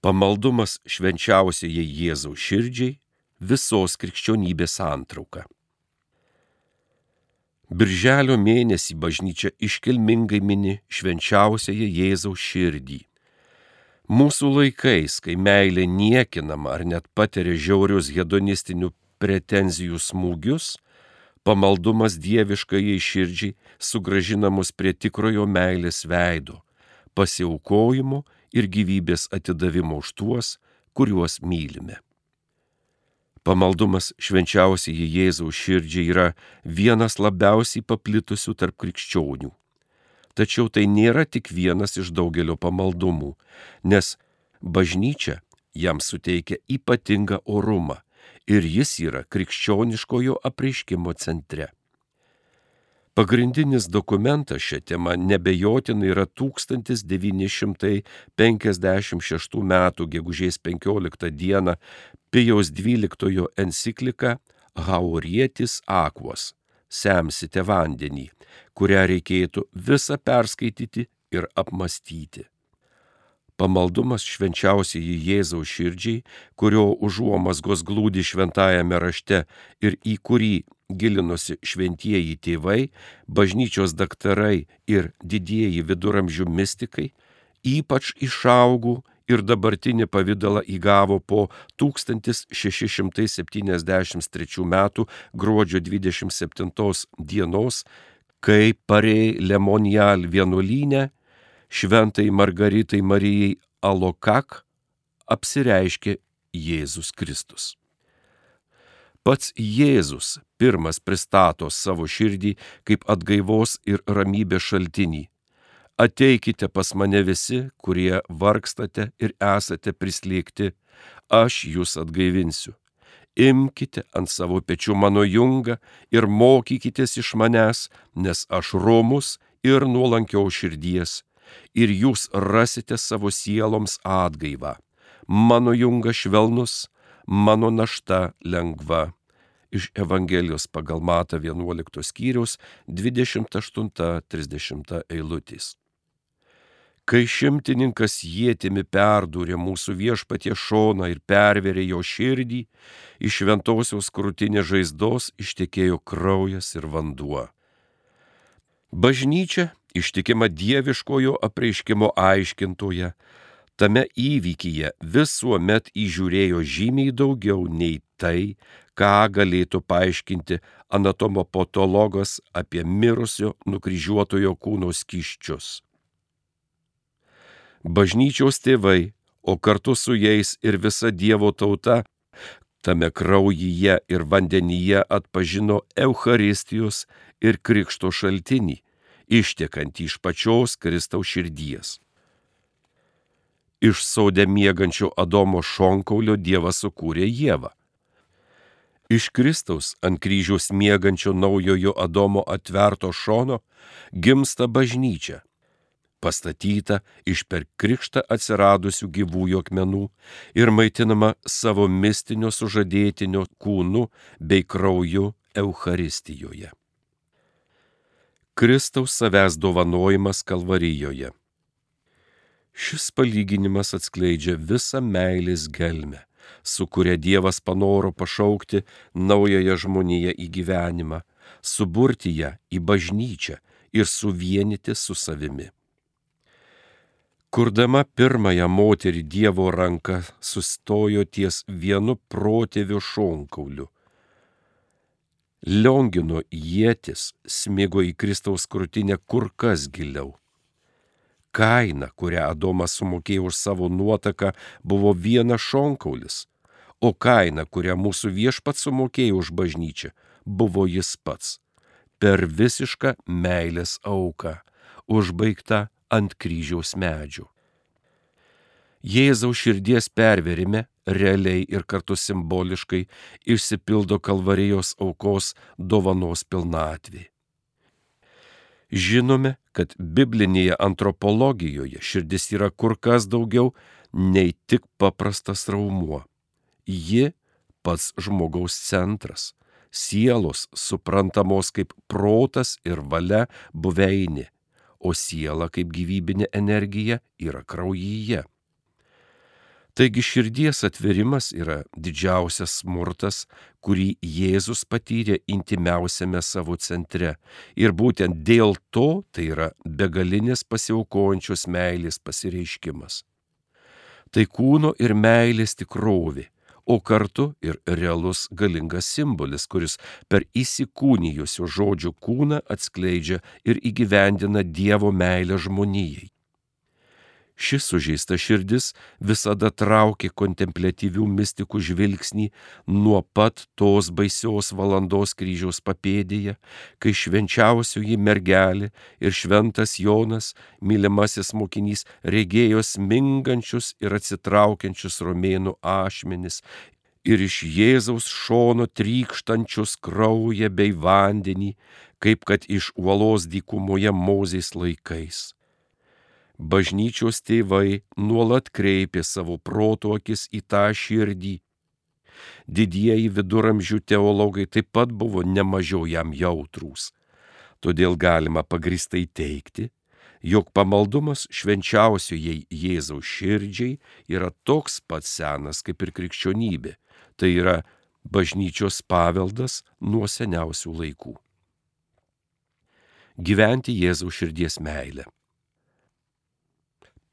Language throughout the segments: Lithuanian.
Pamaldumas švenčiausiai Jėzaus širdžiai visos krikščionybės santrauka. Birželio mėnesį bažnyčia iškilmingai mini švenčiausiąją Jėzaus širdį. Mūsų laikais, kai meilė niekinama ar net patiria žiaurius hedonistinių pretenzijų smūgius, pamaldumas dieviškai širdžiai sugražinamus prie tikrojo meilės veido, pasiaukojimo ir gyvybės atidavimo už tuos, kuriuos mylime. Pamaldumas švenčiausiai Jėzaus širdžiai yra vienas labiausiai paplitusių tarp krikščionių. Tačiau tai nėra tik vienas iš daugelio pamaldumų, nes bažnyčia jam suteikia ypatingą orumą ir jis yra krikščioniškojo apreiškimo centre. Pagrindinis dokumentas šią temą nebejotinai yra 1956 m. gegužės 15 d. Pijaus XII enciklika Haurietis Akvos - Semsite vandenį, kurią reikėtų visą perskaityti ir apmastyti. Pamaldumas švenčiausiai Jėzaus širdžiai, kurio užuomasgos glūdi šventajame rašte ir į kurį gilinosi šventieji tėvai, bažnyčios daktarai ir didieji viduramžių mystikai, ypač išaugų ir dabartinį pavydalą įgavo po 1673 m. gruodžio 27 dienos, kai parei Lemonial vienuolynę šventai Margaritai Marijai Alokak apsireiškė Jėzus Kristus. Pats Jėzus pirmas pristato savo širdį kaip atgaivos ir ramybės šaltinį. Ateikite pas mane visi, kurie vargstate ir esate prislėgti, aš jūs atgaivinsiu. Imkite ant savo pečių mano jungą ir mokykitės iš manęs, nes aš romus ir nuolankiau širdies, ir jūs rasite savo sieloms atgaivą. Mano jungas švelnus, mano našta lengva. Iš Evangelijos pagal Mata 11 skyriaus 28-30 eilutės. Kai šimtininkas jėtimi perdūrė mūsų viešpatie šoną ir perverė jo širdį, iš šventosios krūtinės žaizdos ištekėjo kraujas ir vanduo. Bažnyčia ištikima dieviškojo apreiškimo aiškintoje, tame įvykyje visuomet įžiūrėjo žymiai daugiau nei tai, ką galėtų paaiškinti anatomopatologas apie mirusio nukryžiuotojo kūno skyščius. Bažnyčios tėvai, o kartu su jais ir visa Dievo tauta, tame kraujyje ir vandenyje atpažino Eucharistijos ir Krikšto šaltinį, ištekantį iš pačios Kristaus širdies. Iš sodė miegančio Adomo šonkaulio Dievas sukūrė Jėvą. Iš Kristaus ant kryžiaus miegančio naujojo Adomo atverto šono gimsta bažnyčia, pastatyta iš per krikštą atsiradusių gyvųjų akmenų ir maitinama savo mistinio sužadėtinio kūnu bei krauju Eucharistijoje. Kristaus savęs dovanojimas Kalvarijoje. Šis palyginimas atskleidžia visą meilės gelmę, su kuria Dievas panoro pašaukti naująją žmoniją į gyvenimą, suburti ją į bažnyčią ir suvienyti su savimi. Kurdama pirmąją moterį Dievo ranką sustojo ties vienu protėviu šonkauliu. Liongino jėtis smigo į Kristaus krūtinę kur kas giliau kaina, kurią Adomas sumokėjo už savo nuotaką, buvo vienas šonkaulis, o kaina, kurią mūsų viešpats sumokėjo už bažnyčią, buvo jis pats - per visišką meilės auką, užbaigta ant kryžiaus medžių. Jėzaus širdies perverime realiai ir kartu simboliškai išsipildo kalvarijos aukos dovanos pilnatvė. Žinome, kad biblinėje antropologijoje širdis yra kur kas daugiau nei tik paprastas raumuo. Ji pats žmogaus centras, sielos suprantamos kaip protas ir valia buveinė, o siela kaip gyvybinė energija yra kraujyje. Taigi širdies atverimas yra didžiausias smurtas, kurį Jėzus patyrė intimiausiame savo centre. Ir būtent dėl to tai yra begalinės pasiaukojančios meilės pasireiškimas. Tai kūno ir meilės tikrovė, o kartu ir realus galingas simbolis, kuris per įsikūnijusio žodžio kūną atskleidžia ir įgyvendina Dievo meilę žmonijai. Šis sužeista širdis visada traukė kontemplatyvių mistikų žvilgsnį nuo pat tos baisios valandos kryžiaus papėdėje, kai švenčiausioji mergelė ir šventas Jonas, mylimasis mokinys, regėjo smingančius ir atsitraukiančius romėnų ašmenis ir iš Jėzaus šono trykštančius kraują bei vandenį, kaip kad iš uolos dykumoje Mozės laikais bažnyčios tėvai nuolat kreipė savo proto akis į tą širdį. Didieji viduramžių teologai taip pat buvo nemažiau jam jautrūs. Todėl galima pagristai teikti, jog pamaldumas švenčiausiojai Jėzaus širdžiai yra toks pat senas kaip ir krikščionybė, tai yra bažnyčios paveldas nuo seniausių laikų. Gyventi Jėzaus širdies meilę.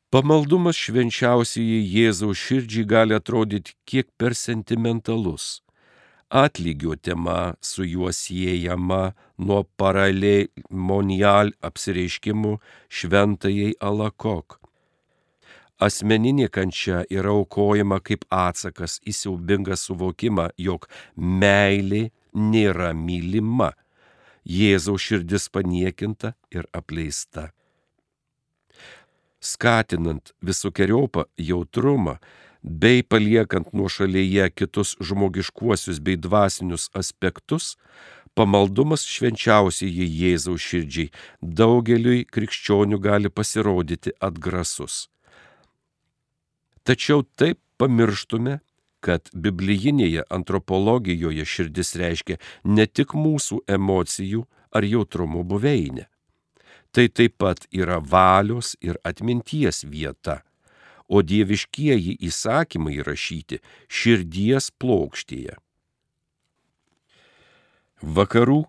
Pamaldumas švenčiausiai Jėzaus širdžiai gali atrodyti kiek per sentimentalus. Atlygio tema su juo siejama nuo paralelmonial apsireiškimų šventajai Alakok. Asmeninė kančia yra aukojama kaip atsakas į siaubingą suvokimą, jog meilė nėra mylima. Jėzaus širdis paniekinta ir apleista skatinant visokiojopą jautrumą bei paliekant nuošalėje kitus žmogiškuosius bei dvasinius aspektus, pamaldumas švenčiausiai Jėzaus širdžiai daugeliui krikščionių gali pasirodyti atgrasus. Tačiau taip pamirštume, kad biblijinėje antropologijoje širdis reiškia ne tik mūsų emocijų ar jautrumo buveinę tai taip pat yra valios ir atminties vieta, o dieviškieji įsakymai įrašyti širdies plokštėje. Vakarų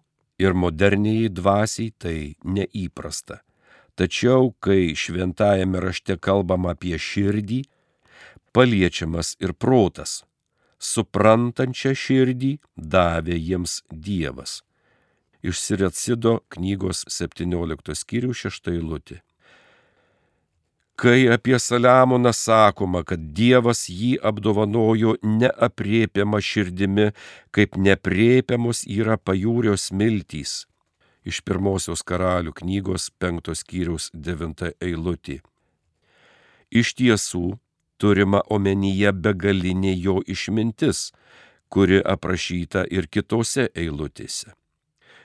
ir moderniai dvasiai tai neįprasta. Tačiau, kai šventajame rašte kalbama apie širdį, paliečiamas ir protas, suprantančią širdį davė jiems Dievas iš Siracido knygos 17 skyrių 6 eilutė. Kai apie Saliamoną sakoma, kad Dievas jį apdovanojo neapriepiama širdimi, kaip nepriepiamos yra pajūrio smiltys. Iš pirmosios karalių knygos 5 skyriaus 9 eilutė. Iš tiesų, turima omenyje begalinė jo išmintis, kuri aprašyta ir kitose eilutėse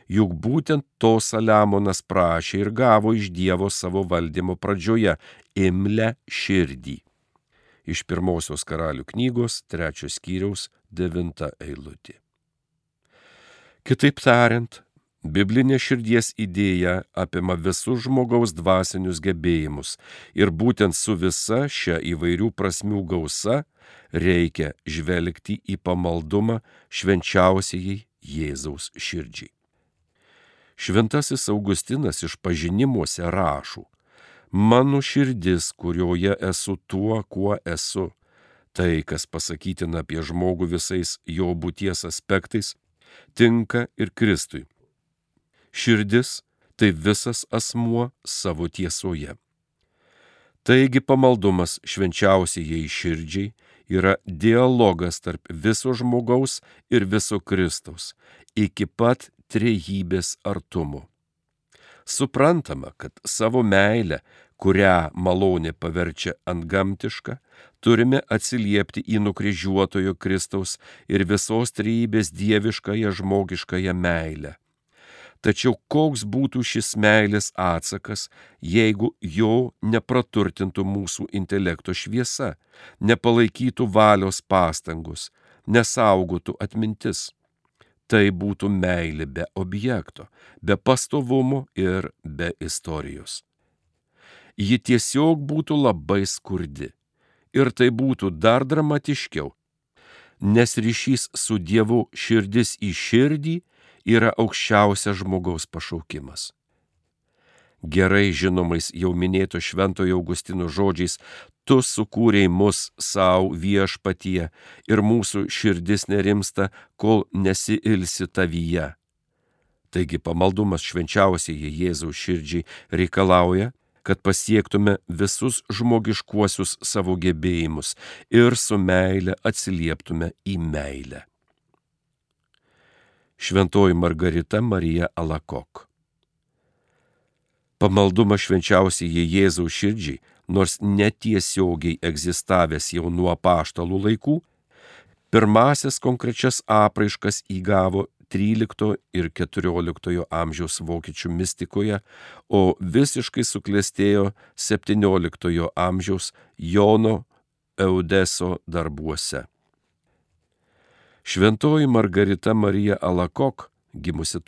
juk būtent to Saliamonas prašė ir gavo iš Dievo savo valdymo pradžioje - imlę širdį. Iš pirmosios karalių knygos trečios skyriaus devinta eilutė. Kitaip tariant, biblinė širdies idėja apima visus žmogaus dvasinius gebėjimus ir būtent su visa šia įvairių prasmių gausa reikia žvelgti į pamaldumą švenčiausiai Jėzaus širdžiai. Šventasis Augustinas iš pažinimuose rašo, mano širdis, kurioje esu tuo, kuo esu. Tai, kas pasakytina apie žmogų visais jo būties aspektais, tinka ir Kristui. Širdis tai visas asmuo savo tiesoje. Taigi pamaldumas švenčiausiai širdžiai yra dialogas tarp viso žmogaus ir viso Kristaus, iki pat trejybės artumu. Suprantama, kad savo meilę, kurią malonė paverčia antgamtišką, turime atsiliepti į nukryžiuotojo Kristaus ir visos trejybės dieviškąją žmogiškąją meilę. Tačiau koks būtų šis meilės atsakas, jeigu jo nepraturtintų mūsų intelekto šviesa, nepalaikytų valios pastangos, nesaugotų atmintis? Tai būtų meilė be objekto, be pastovumo ir be istorijos. Ji tiesiog būtų labai skurdi ir tai būtų dar dramatiškiau, nes ryšys su Dievu širdis į širdį yra aukščiausias žmogaus pašaukimas. Gerai žinomais jau minėto šventojo Augustino žodžiais, tu sukūrei mus savo viešpatie ir mūsų širdis nerimsta, kol nesiilsi tavyje. Taigi pamaldumas švenčiausiai Jėzaus širdžiai reikalauja, kad pasiektume visus žmogiškuosius savo gebėjimus ir su meile atsilieptume į meilę. Šventoji Margarita Marija Alakok. Pamaldumas švenčiausiai Jėzaus širdžiai, nors netiesiogiai egzistavęs jau nuo paštalų laikų, pirmasis konkrečias apraiškas įgavo 13 ir 14 amžiaus vokiečių mistikoje, o visiškai suklestėjo 17 amžiaus Jono Eudeso darbuose. Šventoji Margarita Marija Alakok, gimusi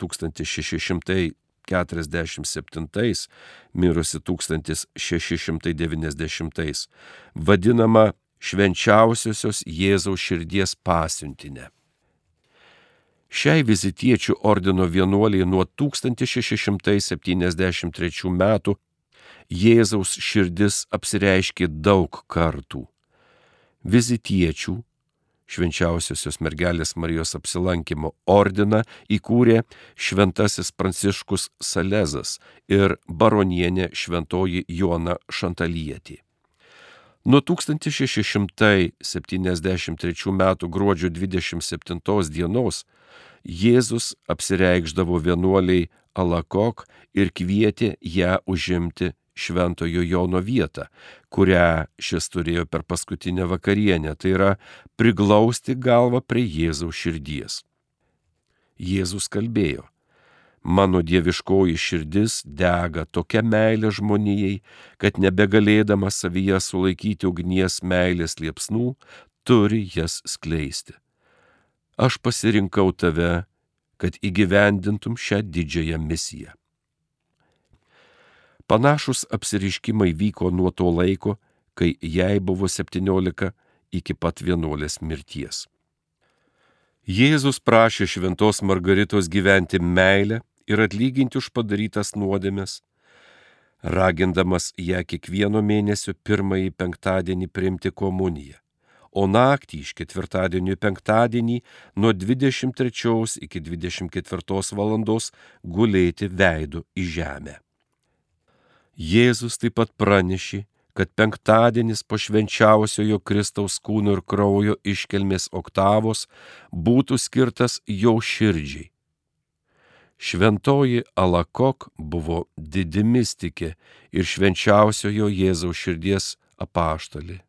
1647, mirusi 1690, vadinama švenčiausiosios Jėzaus širdies pasiuntinė. Šiai vizitiečių ordino vienuoliai nuo 1673 metų Jėzaus širdis apsireiškė daug kartų. Vizitiečių švenčiausiosios mergelės Marijos apsilankimo ordiną įkūrė šventasis Pranciškus Salezas ir baronienė šventoji Jona Šantalietė. Nuo 1673 m. gruodžio 27 dienos Jėzus apsireikždavo vienuoliai Alakok ir kvietė ją užimti Šventojo Jono vietą, kurią šis turėjo per paskutinę vakarienę, tai yra priglausti galvą prie Jėzaus širdies. Jėzus kalbėjo, mano dieviškoji širdis dega tokia meilė žmonijai, kad nebegalėdama savyje sulaikyti ugnies meilės liepsnų, turi jas skleisti. Aš pasirinkau tave, kad įgyvendintum šią didžiąją misiją. Panašus apsiriškimai vyko nuo to laiko, kai jai buvo 17 iki pat vienuolės mirties. Jėzus prašė šventos Margaritos gyventi meilę ir atlyginti už padarytas nuodėmes, ragindamas ją kiekvieno mėnesio pirmąjį penktadienį priimti komuniją, o naktį iš ketvirtadienio į penktadienį nuo 23 iki 24 valandos gulėti veidu į žemę. Jėzus taip pat pranešė, kad penktadienis po švenčiausiojo Kristaus kūno ir kraujo iškelmės oktavos būtų skirtas jo širdžiai. Šventoji Alakok buvo didi mystikė ir švenčiausiojo Jėzaus širdies apaštalė.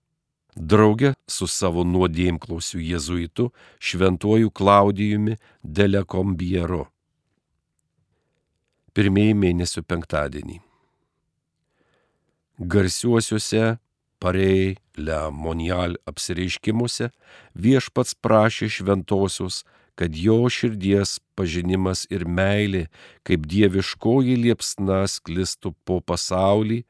Drauge su savo nuodėmklausiu jėzuitu šventuoju Klaudijumi Delekombieru. Pirmieji mėnesio penktadienį garsiuosiuose parei Le Monial apsireiškimuose viešpats prašė šventosios, kad jo širdies pažinimas ir meilė kaip dieviškoji liepsna sklistų po pasaulį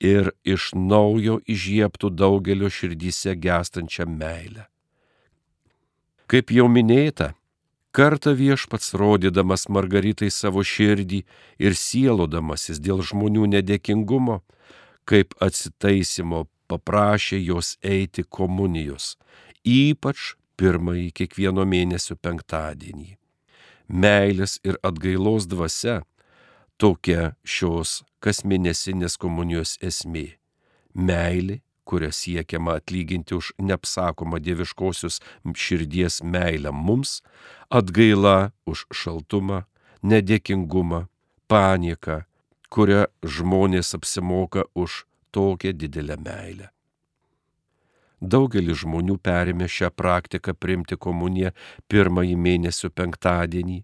ir iš naujo įžiebtų daugelio širdyse gestančią meilę. Kaip jau minėta, kartą viešpats rodydamas Margaritai savo širdį ir sielodamasis dėl žmonių nedėkingumo, kaip atsitaisimo paprašė jos eiti komunijos, ypač pirmąjį kiekvieno mėnesio penktadienį. Meilės ir atgailos dvasia - tokia šios kasmėnesinės komunijos esmė. Meilė, kuria siekiama atlyginti už neapsakomą dieviškosios širdies meilę mums, atgaila už šaltumą, nedėkingumą, panieką, kurią žmonės apsimoka už tokią didelę meilę. Daugelis žmonių perėmė šią praktiką priimti komuniją pirmąjį mėnesio penktadienį,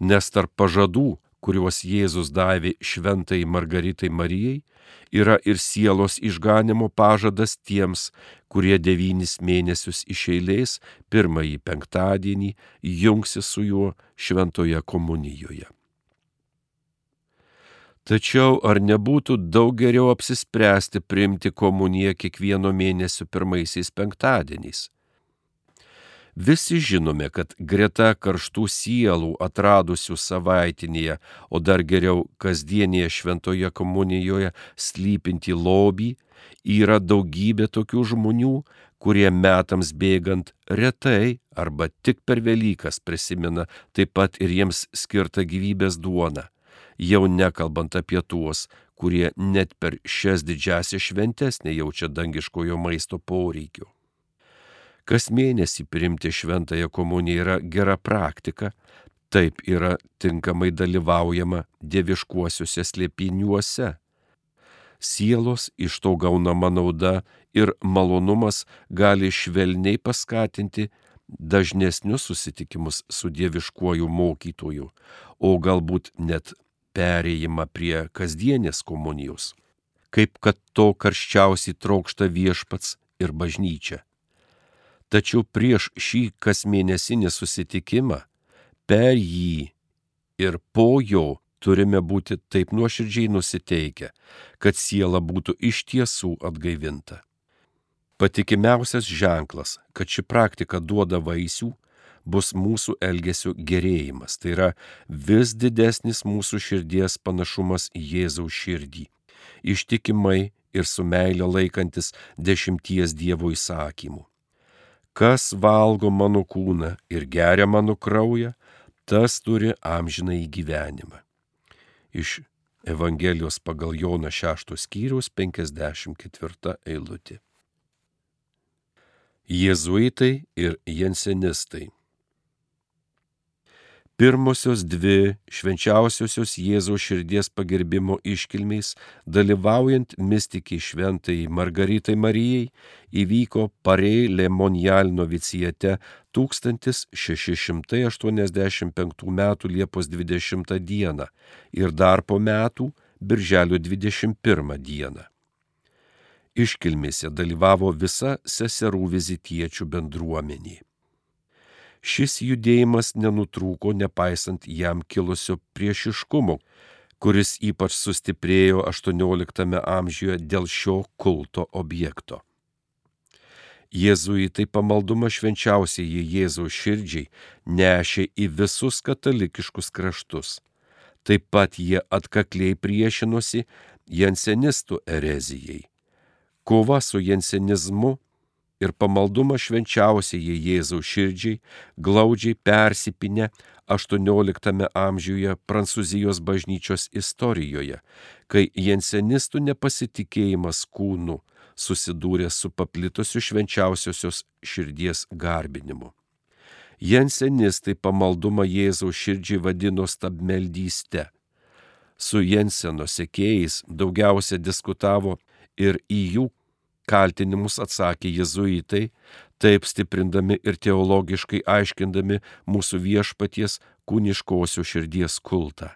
nes tarp pažadų, kuriuos Jėzus davė šventai Margaritai Marijai, yra ir sielos išganimo pažadas tiems, kurie devynis mėnesius iš eilės pirmąjį penktadienį jungsi su juo šventoje komunijoje. Tačiau ar nebūtų daug geriau apsispręsti priimti komuniją kiekvieno mėnesio pirmaisiais penktadieniais? Visi žinome, kad greta karštų sielų atradusių savaitinėje, o dar geriau kasdienėje šventoje komunijoje slypinti lobį, yra daugybė tokių žmonių, kurie metams bėgant retai arba tik per Velykas prisimena taip pat ir jiems skirtą gyvybės duoną, jau nekalbant apie tuos, kurie net per šias didžiasias šventes nejaučia dangiškojo maisto poreikio. Kas mėnesį priimti šventąją komuniją yra gera praktika, taip yra tinkamai dalyvaujama dieviškuosiuose slėpiniuose. Sielos iš to gaunama nauda ir malonumas gali švelniai paskatinti dažnesnius susitikimus su dieviškuoju mokytoju, o galbūt net perėjimą prie kasdienės komunijos, kaip kad to karščiausiai trokšta viešpats ir bažnyčia. Tačiau prieš šį kasmėnesinį susitikimą, per jį ir po jo turime būti taip nuoširdžiai nusiteikę, kad siela būtų iš tiesų atgaivinta. Patikimiausias ženklas, kad ši praktika duoda vaisių, bus mūsų elgesio gerėjimas, tai yra vis didesnis mūsų širdies panašumas į Jėzaus širdį, ištikimai ir su meilė laikantis dešimties Dievo įsakymų. Kas valgo mano kūną ir geria mano kraują, tas turi amžiną į gyvenimą. Iš Evangelijos pagal Joną 6 skyrius 54 eilutė. Jėzuitai ir jensenistai. Pirmosios dvi švenčiausiosios Jėzaus širdies pagerbimo iškilmiais, dalyvaujant mystikiai šventai Margaritai Marijai, įvyko Parei Lemonial novicijate 1685 m. Liepos 20 d. ir dar po metų Birželio 21 d. Iškilmėse dalyvavo visa seserų vizitiečių bendruomenė. Šis judėjimas nenutrūko nepaisant jam kilusio priešiškumo, kuris ypač sustiprėjo XVIII amžiuje dėl šio kulto objekto. Jėzuitai pamaldumą švenčiausiai Jėzaus širdžiai nešė į visus katalikiškus kraštus. Taip pat jie atkakliai priešinosi jensenistų erezijai. Kova su jensenizmu ir pamaldumą švenčiausiai Jėzaus širdžiai glaudžiai persipinę XVIII amžiuje Prancūzijos bažnyčios istorijoje, kai jensenistų nepasitikėjimas kūnu susidūrė su paplitusiu švenčiausiosios širdies garbinimu. Jensenistai pamaldumą Jėzaus širdžiai vadino stabmeldyste. Su Jenseno sekėjais daugiausia diskutavo ir į jų kaltinimus atsakė jezuitai, taip stiprindami ir teologiškai aiškindami mūsų viešpaties kūniškosios širdies kultą.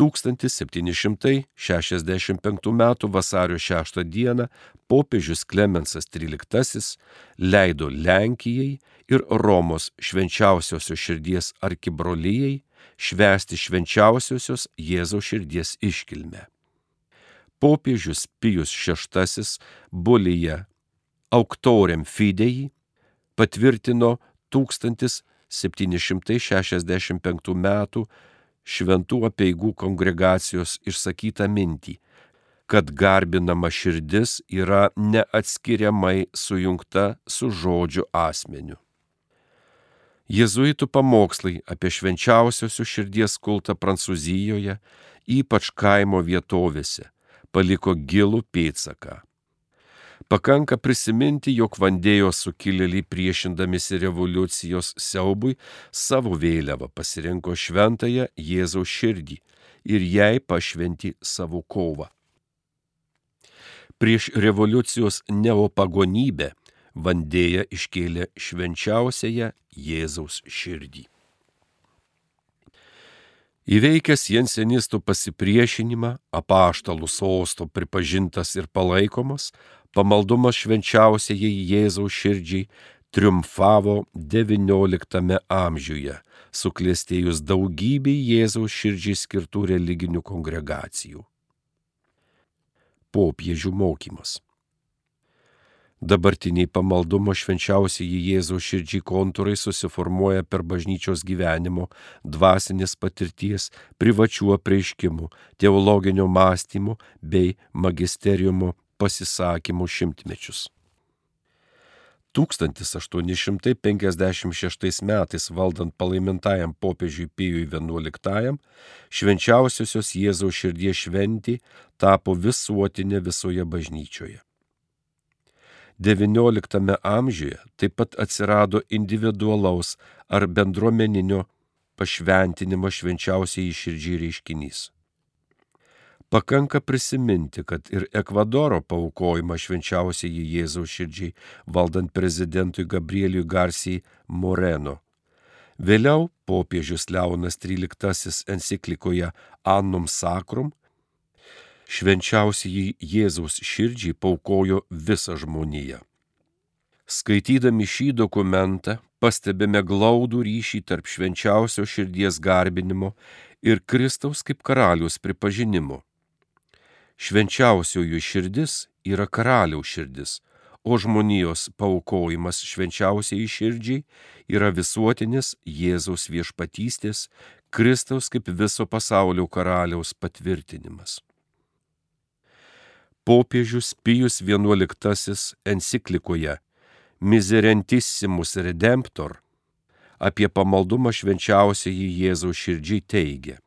1765 m. vasario 6 d. popiežius Klemensas XIII leido Lenkijai ir Romos švenčiausiosios širdies arkibrolyjei švęsti švenčiausiosios Jėzaus širdies iškilmę popiežius Pijus VI bulyje Auktoriam Fidei patvirtino 1765 m. šventų apieigų kongregacijos išsakytą mintį, kad garbinama širdis yra neatskiriamai sujungta su žodžiu asmeniu. Jėzuitų pamokslai apie švenčiausiosios širdies kultą Prancūzijoje, ypač kaimo vietovėse, paliko gilų pėtsaką. Pakanka prisiminti, jog Vandėjos sukilėliai priešindamisi revoliucijos siaubui savo vėliavą pasirinko šventąją Jėzaus širdį ir jai pašventi savo kovą. Prieš revoliucijos neopagonybę Vandėja iškėlė švenčiausiąją Jėzaus širdį. Įveikęs jensenistų pasipriešinimą, apaštalų sosto pripažintas ir palaikomas, pamaldumas švenčiausiai Jėzaus širdžiai triumfavo XIX amžiuje, suklėstėjus daugybei Jėzaus širdžiai skirtų religinių kongregacijų. Popiežių mokymas. Dabartiniai pamaldumo švenčiausiai Jėzaus širdžiai kontūrai susiformuoja per bažnyčios gyvenimo, dvasinės patirties, privačių apreiškimų, teologinio mąstymų bei magisteriumo pasisakymų šimtmečius. 1856 metais valdant palaimintajam popiežiui Pijui XI, švenčiausiosios Jėzaus širdies šventį tapo visuotinė visoje bažnyčioje. XIX amžiuje taip pat atsirado individualaus ar bendruomeninio pašventinimo švenčiausiai širdžiai reiškinys. Pakanka prisiminti, kad ir Ekvadoro paukojimą švenčiausiai Jėzaus širdžiai valdant prezidentui Gabrieliui Garcijai Moreno. Vėliau popiežius Leonas XIII enciklikoje Annum Sacrum švenčiausiai Jėzaus širdžiai paukojo visą žmoniją. Skaitydami šį dokumentą pastebime glaudų ryšį tarp švenčiausio širdies garbinimo ir Kristaus kaip karalius pripažinimo. Švenčiausiojo širdis yra karaliaus širdis, o žmonijos paukojimas švenčiausiai širdžiai yra visuotinis Jėzaus viešpatystės, Kristaus kaip viso pasaulio karaliaus patvirtinimas. Popiežius Pijus XI enciklikoje Miserentissimus Redemptor apie pamaldumą švenčiausiai Jėzaus širdžiai teigia.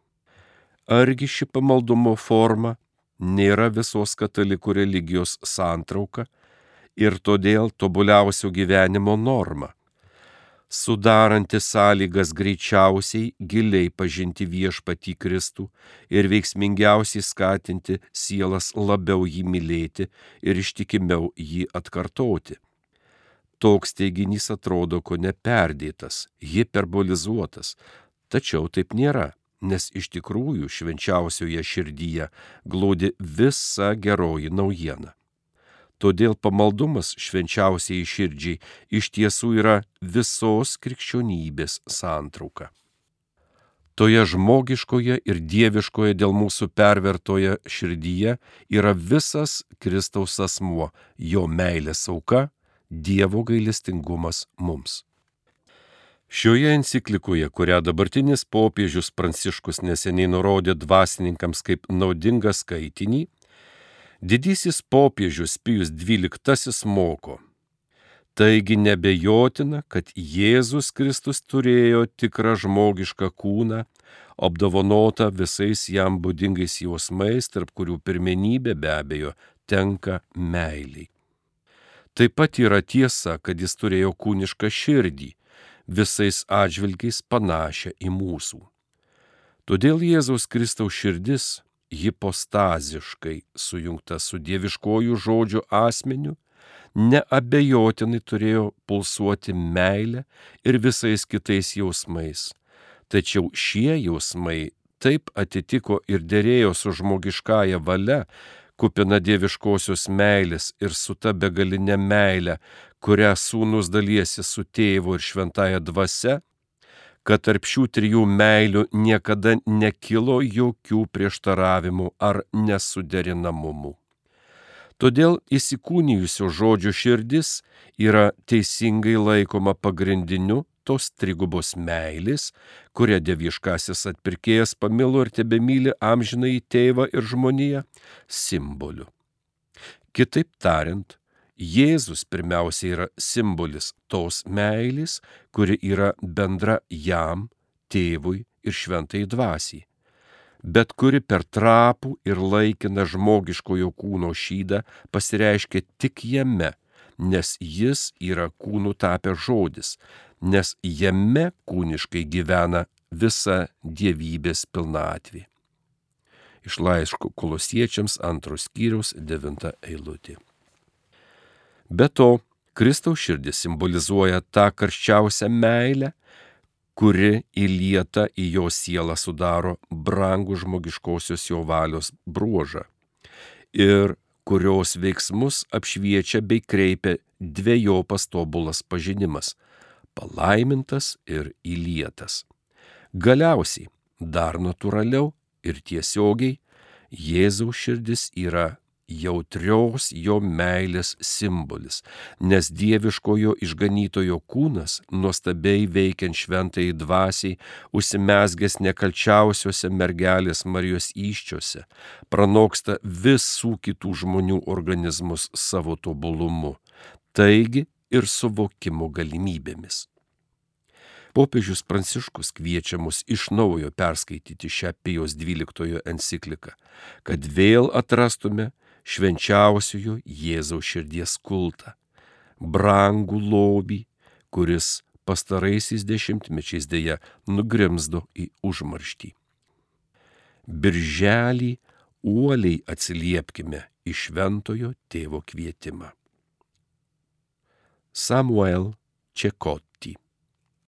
Argi ši pamaldumo forma nėra visos katalikų religijos santrauka ir todėl tobuliausio gyvenimo norma, sudaranti sąlygas greičiausiai giliai pažinti viešpatį Kristų ir veiksmingiausiai skatinti sielas labiau jį mylėti ir ištikimiau jį atkartoti. Toks teiginys atrodo ko neperdėtas, hiperbolizuotas, tačiau taip nėra nes iš tikrųjų švenčiausioje širdyje glūdi visa geroji naujiena. Todėl pamaldumas švenčiausiai širdžiai iš tiesų yra visos krikščionybės santrauka. Toje žmogiškoje ir dieviškoje dėl mūsų pervertoje širdyje yra visas Kristaus asmuo, jo meilės auka, Dievo gailestingumas mums. Šioje enciklikoje, kurią dabartinis popiežius Pranciškus neseniai nurodė dvasininkams kaip naudingą skaitinį, didysis popiežius Pijus XII moko. Taigi nebejotina, kad Jėzus Kristus turėjo tikrą žmogišką kūną, apdovanotą visais jam būdingais jausmais, tarp kurių pirmenybė be abejo tenka meiliai. Taip pat yra tiesa, kad jis turėjo kūnišką širdį, visais atžvilgiais panašią į mūsų. Todėl Jėzaus Kristaus širdis hipostaziškai sujungta su dieviškojų žodžių asmeniu, neabejotinai turėjo pulsuoti meilę ir visais kitais jausmais. Tačiau šie jausmai taip atitiko ir dėrėjo su žmogiškąja valia, kupina dieviškosios meilės ir su ta begalinė meilė, kurią sūnus dalysi su tėvu ir šventaja dvasia, kad tarp šių trijų meilių niekada nekilo jokių prieštaravimų ar nesuderinamumų. Todėl įsikūnijusio žodžio širdis yra teisingai laikoma pagrindiniu tos trigubos meilės, kurią dieviškasis atpirkėjas pamilo ir tebemyli amžinai tėvą ir žmoniją, simboliu. Kitaip tariant, Jėzus pirmiausia yra simbolis tos meilės, kuri yra bendra jam, tėvui ir šventai dvasiai, bet kuri per trapų ir laikiną žmogiškojo kūno šydą pasireiškia tik jame, nes jis yra kūnų tapę žodis, nes jame kūniškai gyvena visa dievybės pilnatvė. Iš laiško kolosiečiams antros skyriaus devinta eilutė. Be to, Kristaus širdis simbolizuoja tą karščiausią meilę, kuri įlieta į jo sielą sudaro brangų žmogiškosios jo valios bruožą ir kurios veiksmus apšviečia bei kreipia dviejopas tobulas pažinimas - palaimintas ir įlietas. Galiausiai, dar natūraliau ir tiesiogiai, Jėzaus širdis yra jautrios jo meilės simbolis, nes dieviškojo išganytojo kūnas, nuostabiai veikiant šventai dvasiai, užsimesgęs nekalčiausiose mergelės Marijos iščiose, pranoksta visų kitų žmonių organizmus savo tobulumu, taigi ir suvokimo galimybėmis. Popiežius Pranciškus kviečia mus iš naujo perskaityti šią Pijos XII encikliką, kad vėl atrastume švenčiausiojo Jėzaus širdies kultą, brangų lobį, kuris pastaraisiais dešimtmečiais dėja nugrimzdo į užmarštį. Birželį uoliai atsiliepkime į šventojo tėvo kvietimą. Samuel Čekotti